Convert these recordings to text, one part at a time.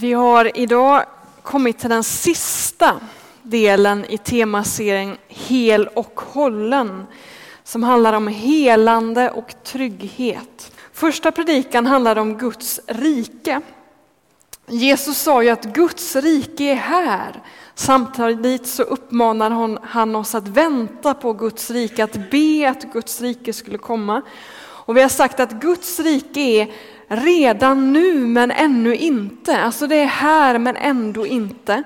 Vi har idag kommit till den sista delen i temaserien Hel och hållen som handlar om helande och trygghet. Första predikan handlade om Guds rike. Jesus sa ju att Guds rike är här. Samtidigt så uppmanar han oss att vänta på Guds rike, att be att Guds rike skulle komma. Och vi har sagt att Guds rike är redan nu men ännu inte. Alltså det är här men ändå inte.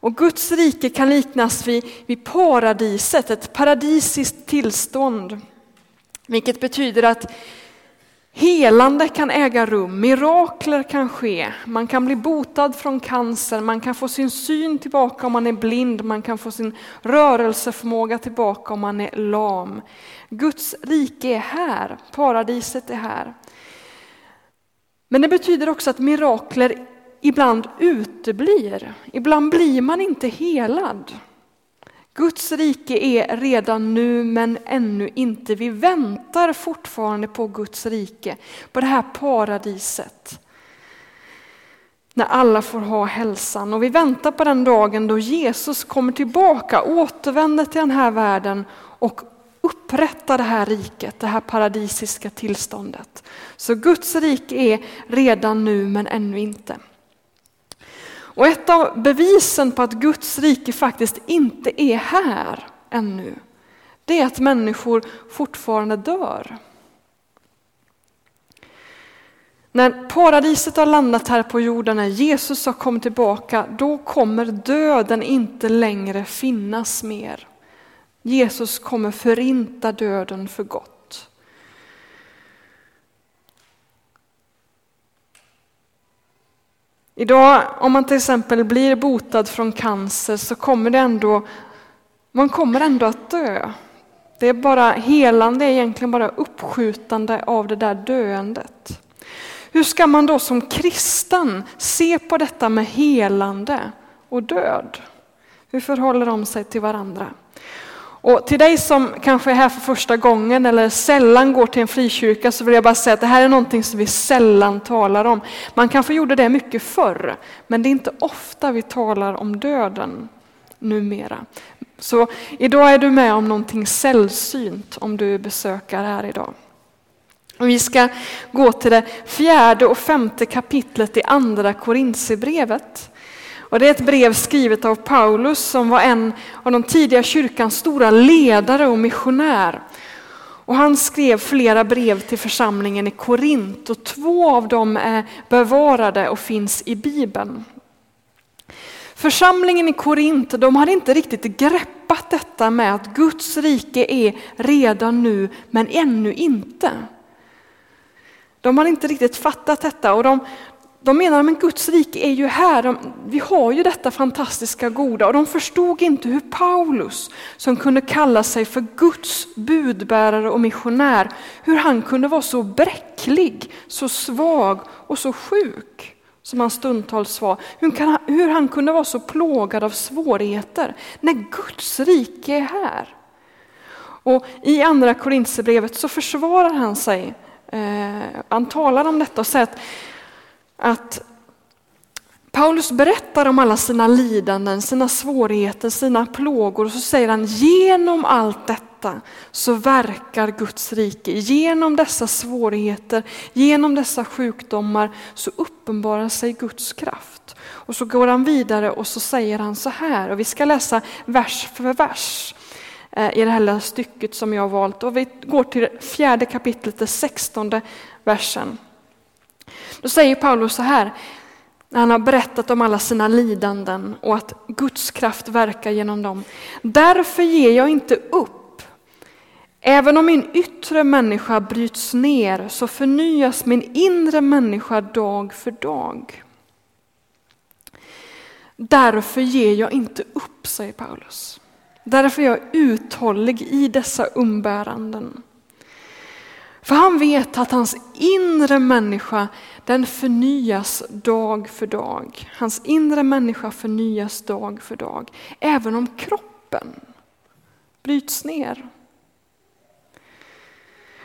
Och Guds rike kan liknas vid, vid paradiset, ett paradisiskt tillstånd. Vilket betyder att helande kan äga rum, mirakler kan ske, man kan bli botad från cancer, man kan få sin syn tillbaka om man är blind, man kan få sin rörelseförmåga tillbaka om man är lam. Guds rike är här, paradiset är här. Men det betyder också att mirakler ibland uteblir. Ibland blir man inte helad. Guds rike är redan nu men ännu inte. Vi väntar fortfarande på Guds rike, på det här paradiset. När alla får ha hälsan och vi väntar på den dagen då Jesus kommer tillbaka, återvänder till den här världen och upprätta det här riket, det här paradisiska tillståndet. Så Guds rike är redan nu men ännu inte. Och ett av bevisen på att Guds rike faktiskt inte är här ännu, det är att människor fortfarande dör. När paradiset har landat här på jorden, när Jesus har kommit tillbaka, då kommer döden inte längre finnas mer. Jesus kommer förinta döden för gott. Idag, om man till exempel blir botad från cancer så kommer det ändå, man kommer ändå att dö. Det är bara helande, är egentligen bara uppskjutande av det där döendet. Hur ska man då som kristen se på detta med helande och död? Hur förhåller de sig till varandra? Och till dig som kanske är här för första gången eller sällan går till en frikyrka så vill jag bara säga att det här är någonting som vi sällan talar om. Man kanske gjorde det mycket förr, men det är inte ofta vi talar om döden numera. Så idag är du med om någonting sällsynt om du besöker här idag. Och vi ska gå till det fjärde och femte kapitlet i andra Korintierbrevet. Och det är ett brev skrivet av Paulus som var en av de tidiga kyrkans stora ledare och missionär. Och han skrev flera brev till församlingen i Korint och två av dem är bevarade och finns i Bibeln. Församlingen i Korint de hade inte riktigt greppat detta med att Guds rike är redan nu men ännu inte. De hade inte riktigt fattat detta och de, de menar att Guds rike är ju här, de, vi har ju detta fantastiska goda och de förstod inte hur Paulus, som kunde kalla sig för Guds budbärare och missionär, hur han kunde vara så bräcklig, så svag och så sjuk som han stundtals var. Hur, kan, hur han kunde vara så plågad av svårigheter när Guds rike är här. Och I andra Korinthierbrevet så försvarar han sig. Eh, han talar om detta och säger att att Paulus berättar om alla sina lidanden, sina svårigheter, sina plågor och så säger han genom allt detta så verkar Guds rike. Genom dessa svårigheter, genom dessa sjukdomar så uppenbarar sig Guds kraft. Och så går han vidare och så säger han så här och vi ska läsa vers för vers eh, i det här stycket som jag har valt. Och vi går till fjärde kapitlet, den sextonde versen. Då säger Paulus så här, när han har berättat om alla sina lidanden och att Guds kraft verkar genom dem. Därför ger jag inte upp. Även om min yttre människa bryts ner så förnyas min inre människa dag för dag. Därför ger jag inte upp, säger Paulus. Därför är jag uthållig i dessa umbäranden. För han vet att hans inre människa den förnyas dag för dag. Hans inre människa förnyas dag för dag. Även om kroppen bryts ner.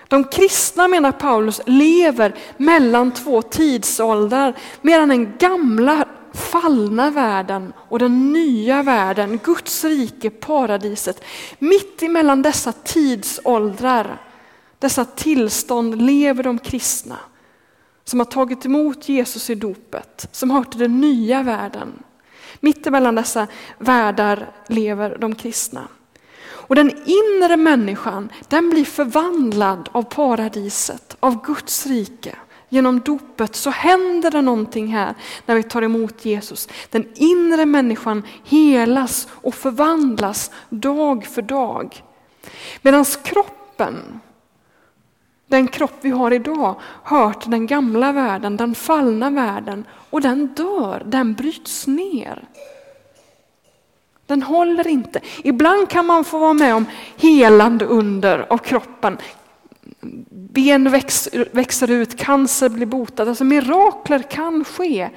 De kristna, menar Paulus, lever mellan två tidsåldrar. Medan den gamla fallna världen och den nya världen, Guds rike, paradiset. Mitt emellan dessa tidsåldrar, dessa tillstånd lever de kristna som har tagit emot Jesus i dopet, som hör till den nya världen. Mitt emellan dessa världar lever de kristna. Och den inre människan, den blir förvandlad av paradiset, av Guds rike. Genom dopet så händer det någonting här när vi tar emot Jesus. Den inre människan helas och förvandlas dag för dag. Medan kroppen, den kropp vi har idag, hör till den gamla världen, den fallna världen och den dör, den bryts ner. Den håller inte. Ibland kan man få vara med om helande under av kroppen. Ben växer, växer ut, cancer blir botad. Alltså mirakler kan ske.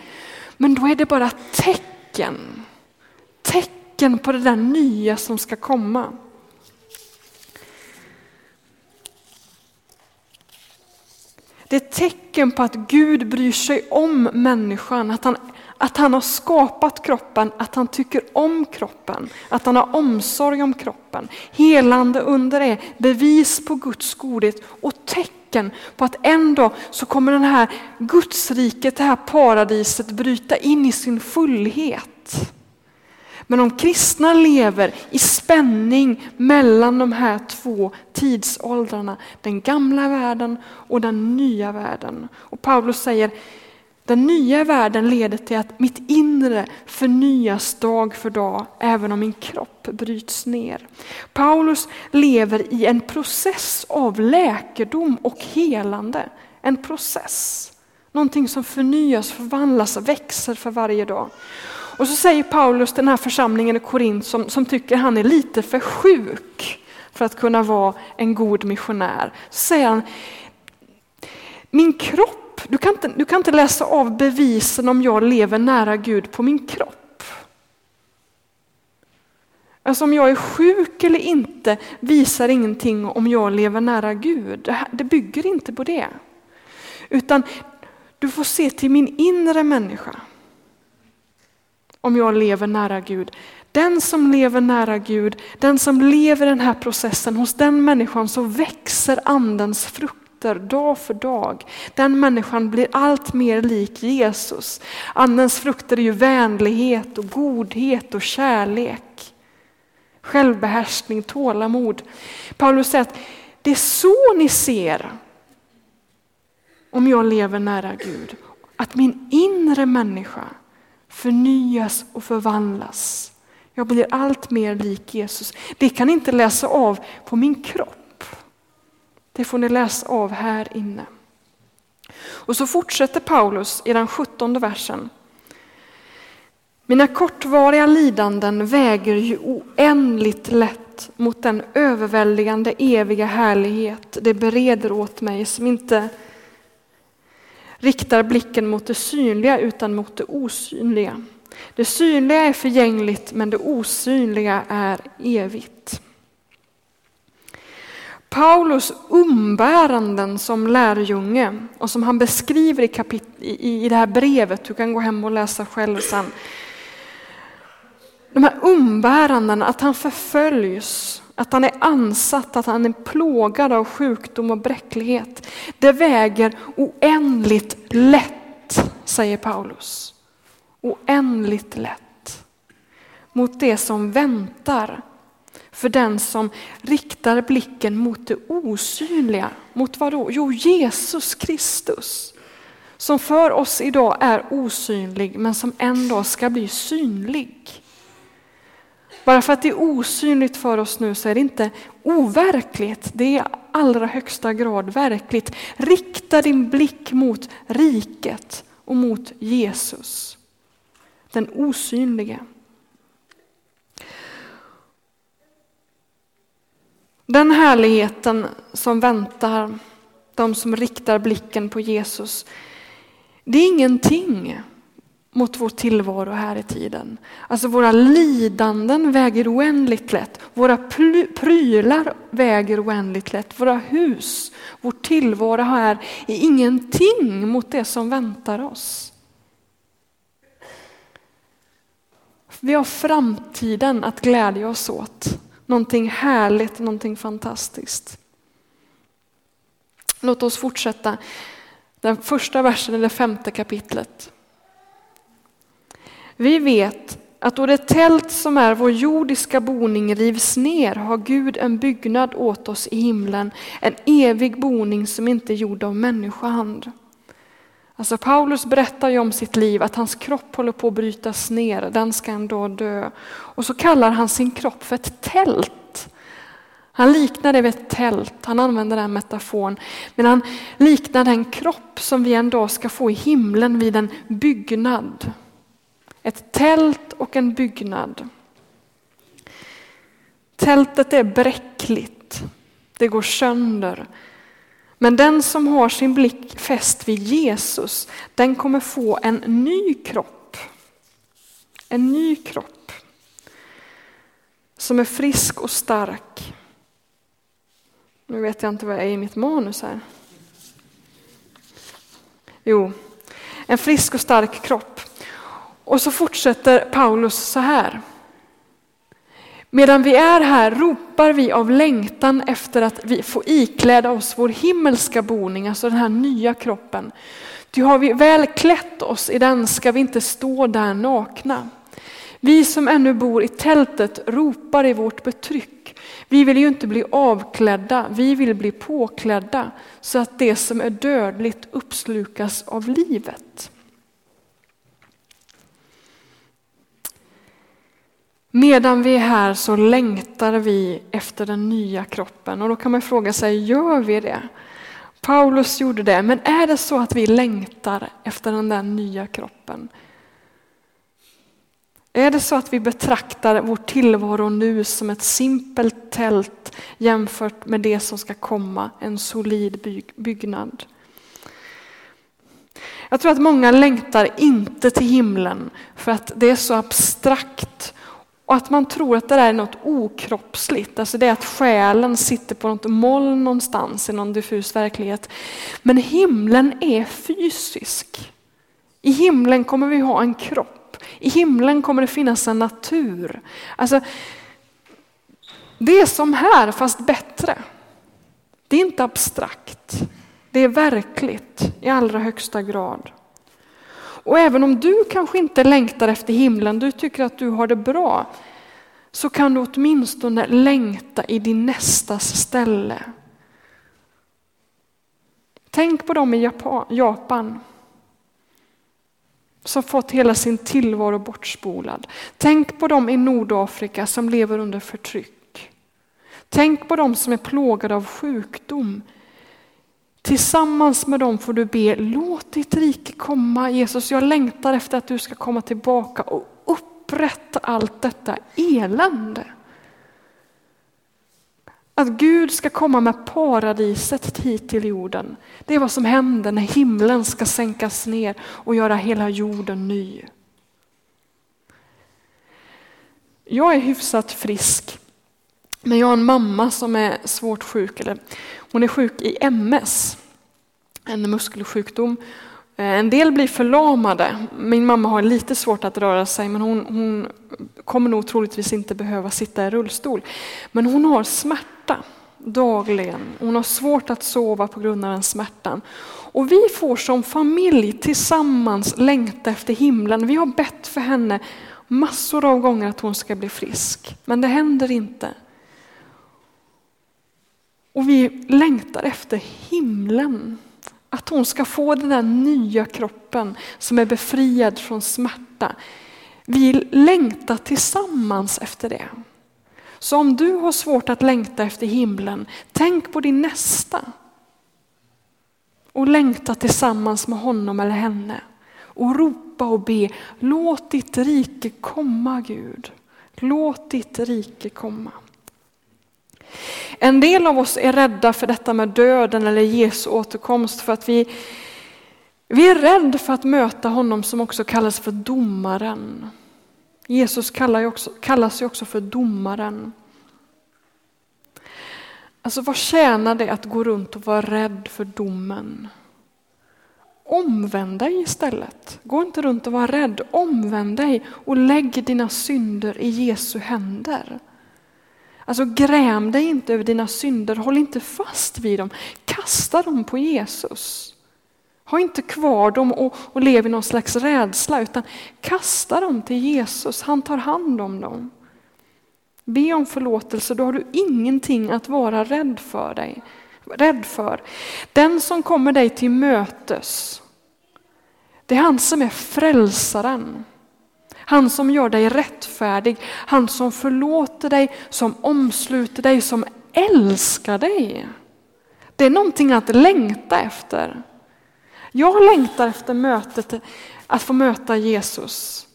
Men då är det bara tecken. Tecken på det där nya som ska komma. Det är ett tecken på att Gud bryr sig om människan, att han att han har skapat kroppen, att han tycker om kroppen, att han har omsorg om kroppen. Helande under är bevis på Guds godhet och tecken på att en dag så kommer den här Gudsriket, det här paradiset bryta in i sin fullhet. Men om kristna lever i spänning mellan de här två tidsåldrarna, den gamla världen och den nya världen. Och Paulus säger, den nya världen leder till att mitt inre förnyas dag för dag, även om min kropp bryts ner. Paulus lever i en process av läkedom och helande. En process. Någonting som förnyas, förvandlas, växer för varje dag. Och så säger Paulus den här församlingen i Korint som, som tycker han är lite för sjuk för att kunna vara en god missionär. Så säger han, min kropp du kan, inte, du kan inte läsa av bevisen om jag lever nära Gud på min kropp. Alltså om jag är sjuk eller inte visar ingenting om jag lever nära Gud. Det bygger inte på det. Utan du får se till min inre människa. Om jag lever nära Gud. Den som lever nära Gud, den som lever den här processen, hos den människan så växer andens frukter dag för dag. Den människan blir allt mer lik Jesus. Andens frukter är ju vänlighet och godhet och kärlek. Självbehärskning, tålamod. Paulus säger att det är så ni ser om jag lever nära Gud. Att min inre människa förnyas och förvandlas. Jag blir allt mer lik Jesus. Det kan inte läsa av på min kropp. Det får ni läsa av här inne. Och så fortsätter Paulus i den sjuttonde versen. Mina kortvariga lidanden väger ju oändligt lätt mot den överväldigande eviga härlighet det bereder åt mig som inte riktar blicken mot det synliga utan mot det osynliga. Det synliga är förgängligt men det osynliga är evigt. Paulus umbäranden som lärjunge och som han beskriver i, kapit i, i det här brevet, du kan gå hem och läsa själv sen. De här umbärandena, att han förföljs, att han är ansatt, att han är plågad av sjukdom och bräcklighet. Det väger oändligt lätt, säger Paulus. Oändligt lätt. Mot det som väntar för den som riktar blicken mot det osynliga. Mot vad då? Jo, Jesus Kristus. Som för oss idag är osynlig men som en dag ska bli synlig. Bara för att det är osynligt för oss nu så är det inte overkligt. Det är i allra högsta grad verkligt. Rikta din blick mot riket och mot Jesus. Den osynlige. Den härligheten som väntar de som riktar blicken på Jesus, det är ingenting mot vår tillvaro här i tiden. Alltså våra lidanden väger oändligt lätt. Våra prylar väger oändligt lätt. Våra hus, vår tillvaro här är ingenting mot det som väntar oss. Vi har framtiden att glädja oss åt. Någonting härligt, någonting fantastiskt. Låt oss fortsätta den första versen i det femte kapitlet. Vi vet att då det tält som är vår jordiska boning rivs ner har Gud en byggnad åt oss i himlen, en evig boning som inte är gjord av människohand. Alltså Paulus berättar ju om sitt liv, att hans kropp håller på att brytas ner, den ska en dag dö. Och så kallar han sin kropp för ett tält. Han liknar det vid ett tält, han använder den metaforen. Men han liknar den kropp som vi en dag ska få i himlen vid en byggnad. Ett tält och en byggnad. Tältet är bräckligt, det går sönder. Men den som har sin blick fäst vid Jesus, den kommer få en ny kropp. En ny kropp. Som är frisk och stark. Nu vet jag inte vad jag är i mitt manus här. Jo, en frisk och stark kropp. Och så fortsätter Paulus så här. Medan vi är här ropar vi av längtan efter att vi får ikläda oss vår himmelska boning, alltså den här nya kroppen. Ty har vi väl klätt oss i den ska vi inte stå där nakna. Vi som ännu bor i tältet ropar i vårt betryck. Vi vill ju inte bli avklädda, vi vill bli påklädda så att det som är dödligt uppslukas av livet. Medan vi är här så längtar vi efter den nya kroppen och då kan man fråga sig, gör vi det? Paulus gjorde det, men är det så att vi längtar efter den där nya kroppen? Är det så att vi betraktar vår tillvaro nu som ett simpelt tält jämfört med det som ska komma, en solid byggnad? Jag tror att många längtar inte till himlen för att det är så abstrakt och att man tror att det där är något okroppsligt, alltså det är att själen sitter på något moln någonstans i någon diffus verklighet. Men himlen är fysisk. I himlen kommer vi ha en kropp. I himlen kommer det finnas en natur. Alltså, det är som här fast bättre. Det är inte abstrakt. Det är verkligt i allra högsta grad. Och även om du kanske inte längtar efter himlen, du tycker att du har det bra, så kan du åtminstone längta i din nästas ställe. Tänk på dem i Japan som fått hela sin tillvaro bortspolad. Tänk på dem i Nordafrika som lever under förtryck. Tänk på dem som är plågade av sjukdom Tillsammans med dem får du be, låt ditt rike komma Jesus, jag längtar efter att du ska komma tillbaka och upprätta allt detta elände. Att Gud ska komma med paradiset hit till jorden. Det är vad som händer när himlen ska sänkas ner och göra hela jorden ny. Jag är hyfsat frisk, men jag har en mamma som är svårt sjuk. Eller hon är sjuk i MS, en muskelsjukdom. Eh, en del blir förlamade. Min mamma har lite svårt att röra sig men hon, hon kommer nog troligtvis inte behöva sitta i rullstol. Men hon har smärta dagligen. Hon har svårt att sova på grund av den smärtan. Och vi får som familj tillsammans längta efter himlen. Vi har bett för henne massor av gånger att hon ska bli frisk. Men det händer inte. Och vi längtar efter himlen. Att hon ska få den där nya kroppen som är befriad från smärta. Vi längtar tillsammans efter det. Så om du har svårt att längta efter himlen, tänk på din nästa. Och längta tillsammans med honom eller henne. Och ropa och be, låt ditt rike komma Gud. Låt ditt rike komma. En del av oss är rädda för detta med döden eller Jesu återkomst för att vi, vi är rädda för att möta honom som också kallas för domaren. Jesus kallas ju också för domaren. Alltså vad tjänar det att gå runt och vara rädd för domen? omvänd dig istället. Gå inte runt och var rädd. Omvänd dig och lägg dina synder i Jesu händer. Alltså gräm dig inte över dina synder, håll inte fast vid dem. Kasta dem på Jesus. Ha inte kvar dem och, och lev i någon slags rädsla, utan kasta dem till Jesus. Han tar hand om dem. Be om förlåtelse, då har du ingenting att vara rädd för dig. Rädd för. Den som kommer dig till mötes, det är han som är frälsaren. Han som gör dig rättfärdig, han som förlåter dig, som omsluter dig, som älskar dig. Det är någonting att längta efter. Jag längtar efter mötet, att få möta Jesus.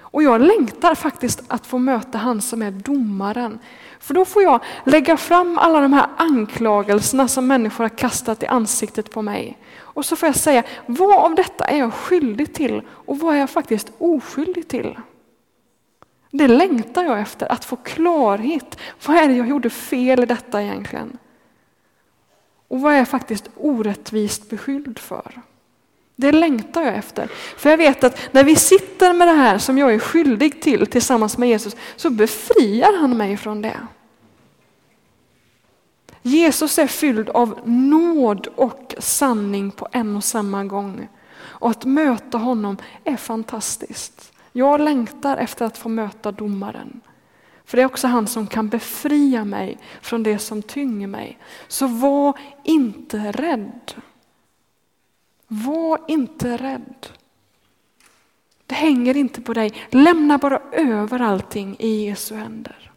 Och jag längtar faktiskt att få möta han som är domaren. För då får jag lägga fram alla de här anklagelserna som människor har kastat i ansiktet på mig. Och så får jag säga, vad av detta är jag skyldig till och vad är jag faktiskt oskyldig till? Det längtar jag efter, att få klarhet. Vad är det jag gjorde fel i detta egentligen? Och vad är jag faktiskt orättvist beskylld för? Det längtar jag efter. För jag vet att när vi sitter med det här som jag är skyldig till tillsammans med Jesus så befriar han mig från det. Jesus är fylld av nåd och sanning på en och samma gång. Och att möta honom är fantastiskt. Jag längtar efter att få möta domaren. För det är också han som kan befria mig från det som tynger mig. Så var inte rädd. Var inte rädd. Det hänger inte på dig. Lämna bara över allting i Jesu händer.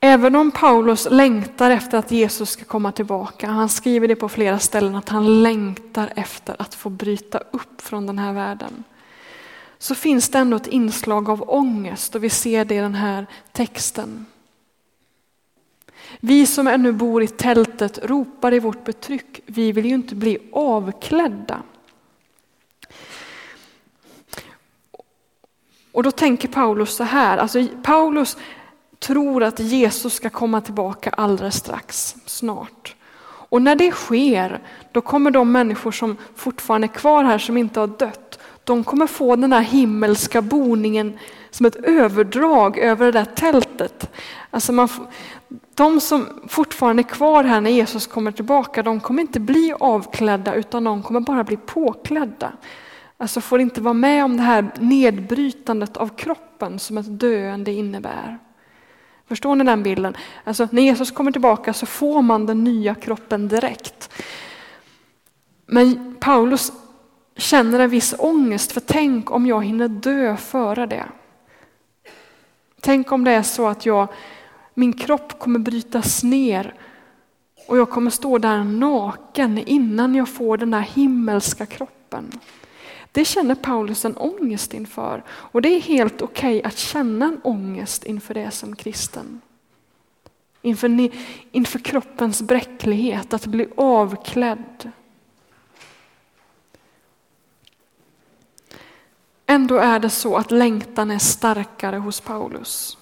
Även om Paulus längtar efter att Jesus ska komma tillbaka, han skriver det på flera ställen att han längtar efter att få bryta upp från den här världen. Så finns det ändå ett inslag av ångest och vi ser det i den här texten. Vi som ännu bor i tältet ropar i vårt betryck, vi vill ju inte bli avklädda. Och då tänker Paulus så här, alltså Paulus tror att Jesus ska komma tillbaka alldeles strax, snart. Och när det sker, då kommer de människor som fortfarande är kvar här, som inte har dött, de kommer få den här himmelska boningen som ett överdrag över det där tältet. Alltså man, de som fortfarande är kvar här när Jesus kommer tillbaka, de kommer inte bli avklädda utan de kommer bara bli påklädda. Alltså får inte vara med om det här nedbrytandet av kroppen som ett döende innebär. Förstår ni den bilden? Alltså, när Jesus kommer tillbaka så får man den nya kroppen direkt. Men Paulus känner en viss ångest, för tänk om jag hinner dö före det. Tänk om det är så att jag, min kropp kommer brytas ner och jag kommer stå där naken innan jag får den där himmelska kroppen. Det känner Paulus en ångest inför och det är helt okej okay att känna en ångest inför det som kristen. Inför, inför kroppens bräcklighet, att bli avklädd. Ändå är det så att längtan är starkare hos Paulus.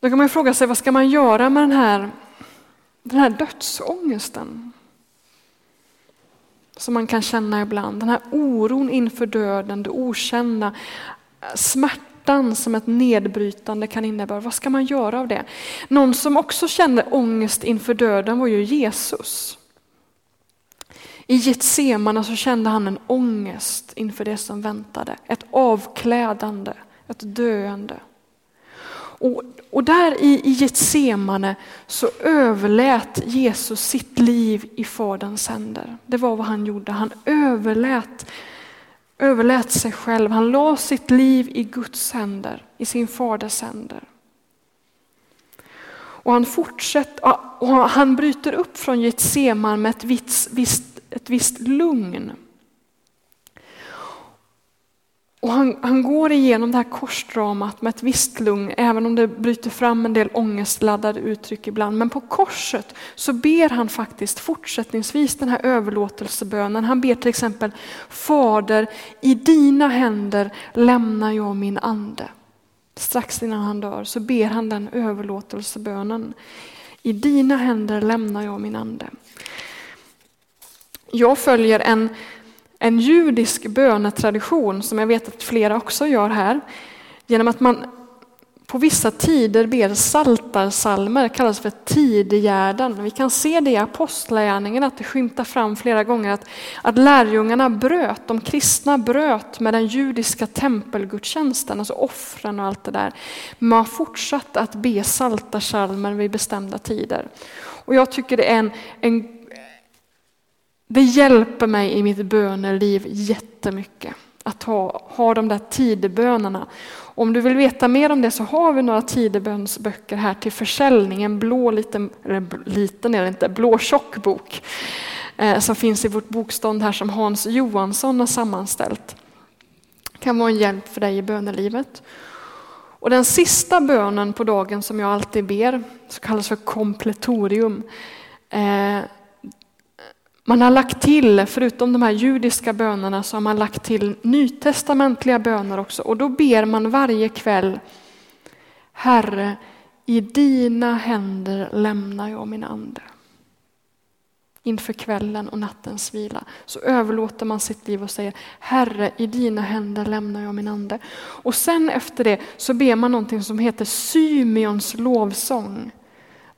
Då kan man fråga sig vad ska man göra med den här, den här dödsångesten? Som man kan känna ibland. Den här oron inför döden, det okända, smärtan som ett nedbrytande kan innebära. Vad ska man göra av det? Någon som också kände ångest inför döden var ju Jesus. I Getsemane så kände han en ångest inför det som väntade. Ett avklädande, ett döende. Och, och där i, i Getsemane så överlät Jesus sitt liv i Faderns händer. Det var vad han gjorde. Han överlät, överlät sig själv. Han la sitt liv i Guds händer, i sin faders händer. Och han fortsätter, och han bryter upp från Getseman med ett visst, visst, ett visst lugn. Och han, han, går igenom det här korsdramat med ett visst lugn, även om det bryter fram en del ångestladdade uttryck ibland. Men på korset så ber han faktiskt fortsättningsvis den här överlåtelsebönen. Han ber till exempel Fader, i dina händer lämnar jag min ande. Strax innan han dör så ber han den överlåtelsebönen. I dina händer lämnar jag min ande. Jag följer en en judisk bönetradition som jag vet att flera också gör här. Genom att man på vissa tider ber saltarsalmer, kallas för tidegärden. Vi kan se det i apostlagärningen att det skymtar fram flera gånger att, att lärjungarna bröt, de kristna bröt med den judiska tempelgudstjänsten, alltså offren och allt det där. Man har fortsatt att be saltarsalmer vid bestämda tider. Och jag tycker det är en, en det hjälper mig i mitt böneliv jättemycket att ha, ha de där tidebönerna. Om du vill veta mer om det så har vi några tidebönsböcker här till försäljning. En blå liten, eller liten är det inte, blå tjock bok eh, som finns i vårt bokstånd här som Hans Johansson har sammanställt. kan vara en hjälp för dig i bönelivet. Och den sista bönen på dagen som jag alltid ber, så kallas för kompletorium. Eh, man har lagt till, förutom de här judiska bönerna, så har man lagt till nytestamentliga böner också. Och då ber man varje kväll Herre, i dina händer lämnar jag min ande. Inför kvällen och nattens vila så överlåter man sitt liv och säger Herre, i dina händer lämnar jag min ande. Och sen efter det så ber man någonting som heter Symeons lovsång.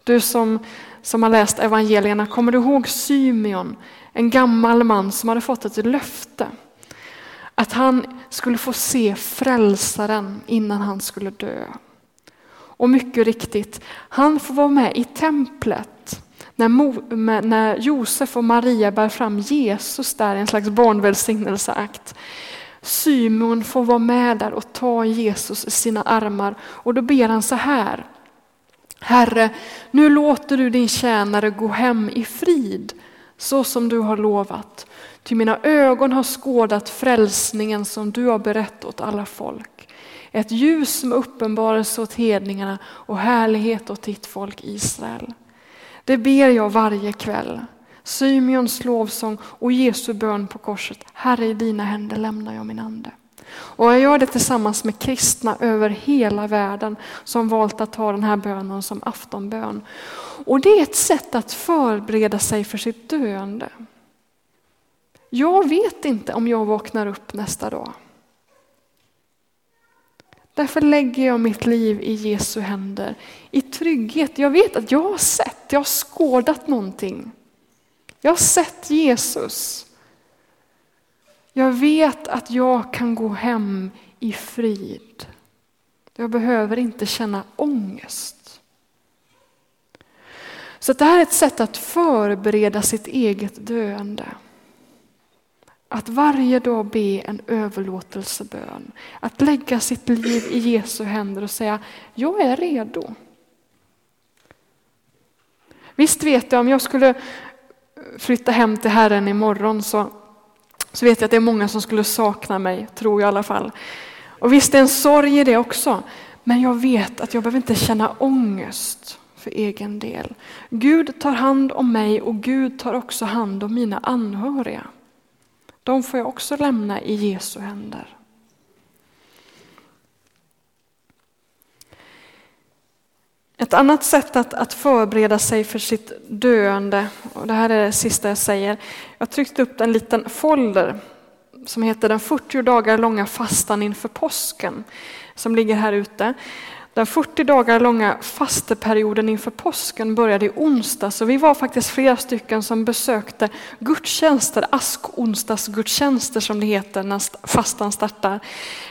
Du som som har läst evangelierna, kommer du ihåg Symeon? En gammal man som hade fått ett löfte. Att han skulle få se frälsaren innan han skulle dö. Och mycket riktigt, han får vara med i templet när, när Josef och Maria bär fram Jesus där i en slags barnvälsignelseakt. Simon får vara med där och ta Jesus i sina armar och då ber han så här. Herre, nu låter du din tjänare gå hem i frid, så som du har lovat. Ty mina ögon har skådat frälsningen som du har berättat åt alla folk. Ett ljus med uppenbarelse åt hedningarna och härlighet åt ditt folk Israel. Det ber jag varje kväll. Symeons lovsång och Jesu bön på korset. Herre, i dina händer lämnar jag min ande. Och jag gör det tillsammans med kristna över hela världen som valt att ta den här bönen som aftonbön. Och det är ett sätt att förbereda sig för sitt döende. Jag vet inte om jag vaknar upp nästa dag. Därför lägger jag mitt liv i Jesu händer i trygghet. Jag vet att jag har sett, jag har skådat någonting. Jag har sett Jesus. Jag vet att jag kan gå hem i frid. Jag behöver inte känna ångest. Så det här är ett sätt att förbereda sitt eget döende. Att varje dag be en överlåtelsebön. Att lägga sitt liv i Jesu händer och säga, jag är redo. Visst vet jag, om jag skulle flytta hem till Herren imorgon så så vet jag att det är många som skulle sakna mig, tror jag i alla fall. Och visst det är en sorg i det också, men jag vet att jag behöver inte känna ångest för egen del. Gud tar hand om mig och Gud tar också hand om mina anhöriga. De får jag också lämna i Jesu händer. Ett annat sätt att, att förbereda sig för sitt döende, och det här är det sista jag säger. Jag har tryckt upp en liten folder som heter den 40 dagar långa fastan inför påsken, som ligger här ute. Den 40 dagar långa fasteperioden inför påsken började i onsdag, så vi var faktiskt flera stycken som besökte gudstjänster, askonsdagsgudstjänster som det heter när fastan startar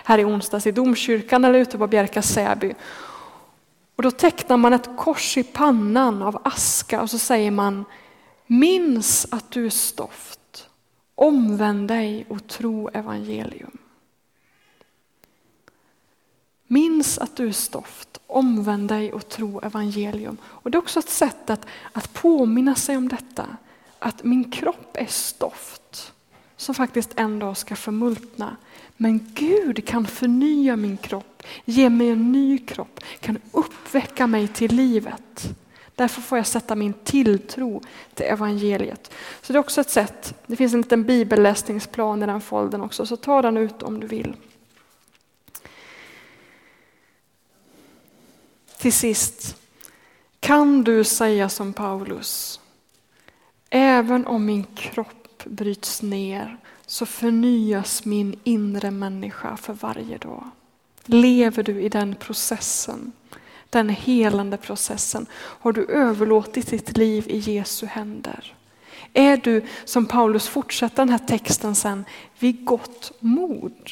här i onsdags i domkyrkan eller ute på Bjärka Säby. Och då tecknar man ett kors i pannan av aska och så säger man Minns att du är stoft, omvänd dig och tro evangelium. Minns att du är stoft, omvänd dig och tro evangelium. Och Det är också ett sätt att, att påminna sig om detta, att min kropp är stoft som faktiskt en dag ska förmultna. Men Gud kan förnya min kropp, ge mig en ny kropp, kan uppväcka mig till livet. Därför får jag sätta min tilltro till evangeliet. Så det är också ett sätt, det finns en liten bibelläsningsplan i den foldern också, så ta den ut om du vill. Till sist, kan du säga som Paulus, även om min kropp bryts ner så förnyas min inre människa för varje dag. Lever du i den processen? den helande processen? Har du överlåtit ditt liv i Jesu händer? Är du, som Paulus fortsätter den här texten sen, vid gott mod?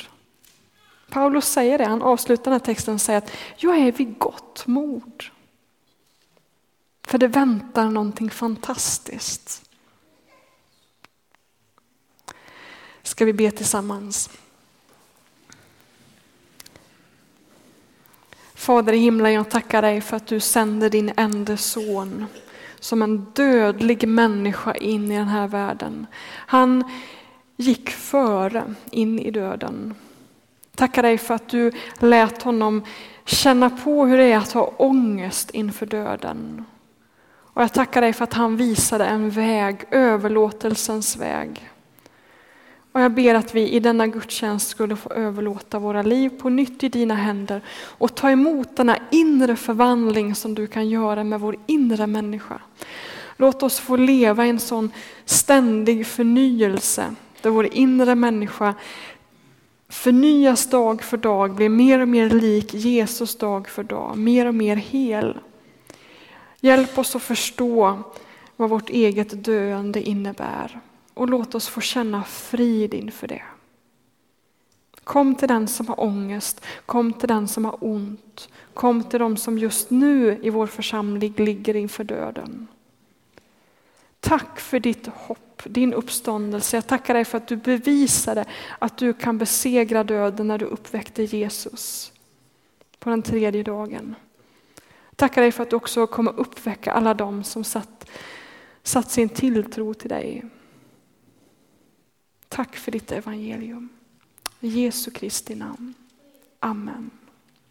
Paulus säger det, han avslutar den här texten och säger att jag är vid gott mod. För det väntar någonting fantastiskt. Ska vi be tillsammans? Fader i himlen, jag tackar dig för att du sände din enda son som en dödlig människa in i den här världen. Han gick före in i döden. Tackar dig för att du lät honom känna på hur det är att ha ångest inför döden. Och jag tackar dig för att han visade en väg, överlåtelsens väg. Och jag ber att vi i denna gudstjänst skulle få överlåta våra liv på nytt i dina händer och ta emot denna inre förvandling som du kan göra med vår inre människa. Låt oss få leva i en sån ständig förnyelse där vår inre människa förnyas dag för dag, blir mer och mer lik Jesus dag för dag, mer och mer hel. Hjälp oss att förstå vad vårt eget döende innebär. Och låt oss få känna frid inför det. Kom till den som har ångest, kom till den som har ont. Kom till dem som just nu i vår församling ligger inför döden. Tack för ditt hopp, din uppståndelse. Jag tackar dig för att du bevisade att du kan besegra döden när du uppväckte Jesus på den tredje dagen. Tackar dig för att du också kommer uppväcka alla dem som satt, satt sin tilltro till dig. Tack för ditt evangelium. I Jesu Kristi namn. Amen.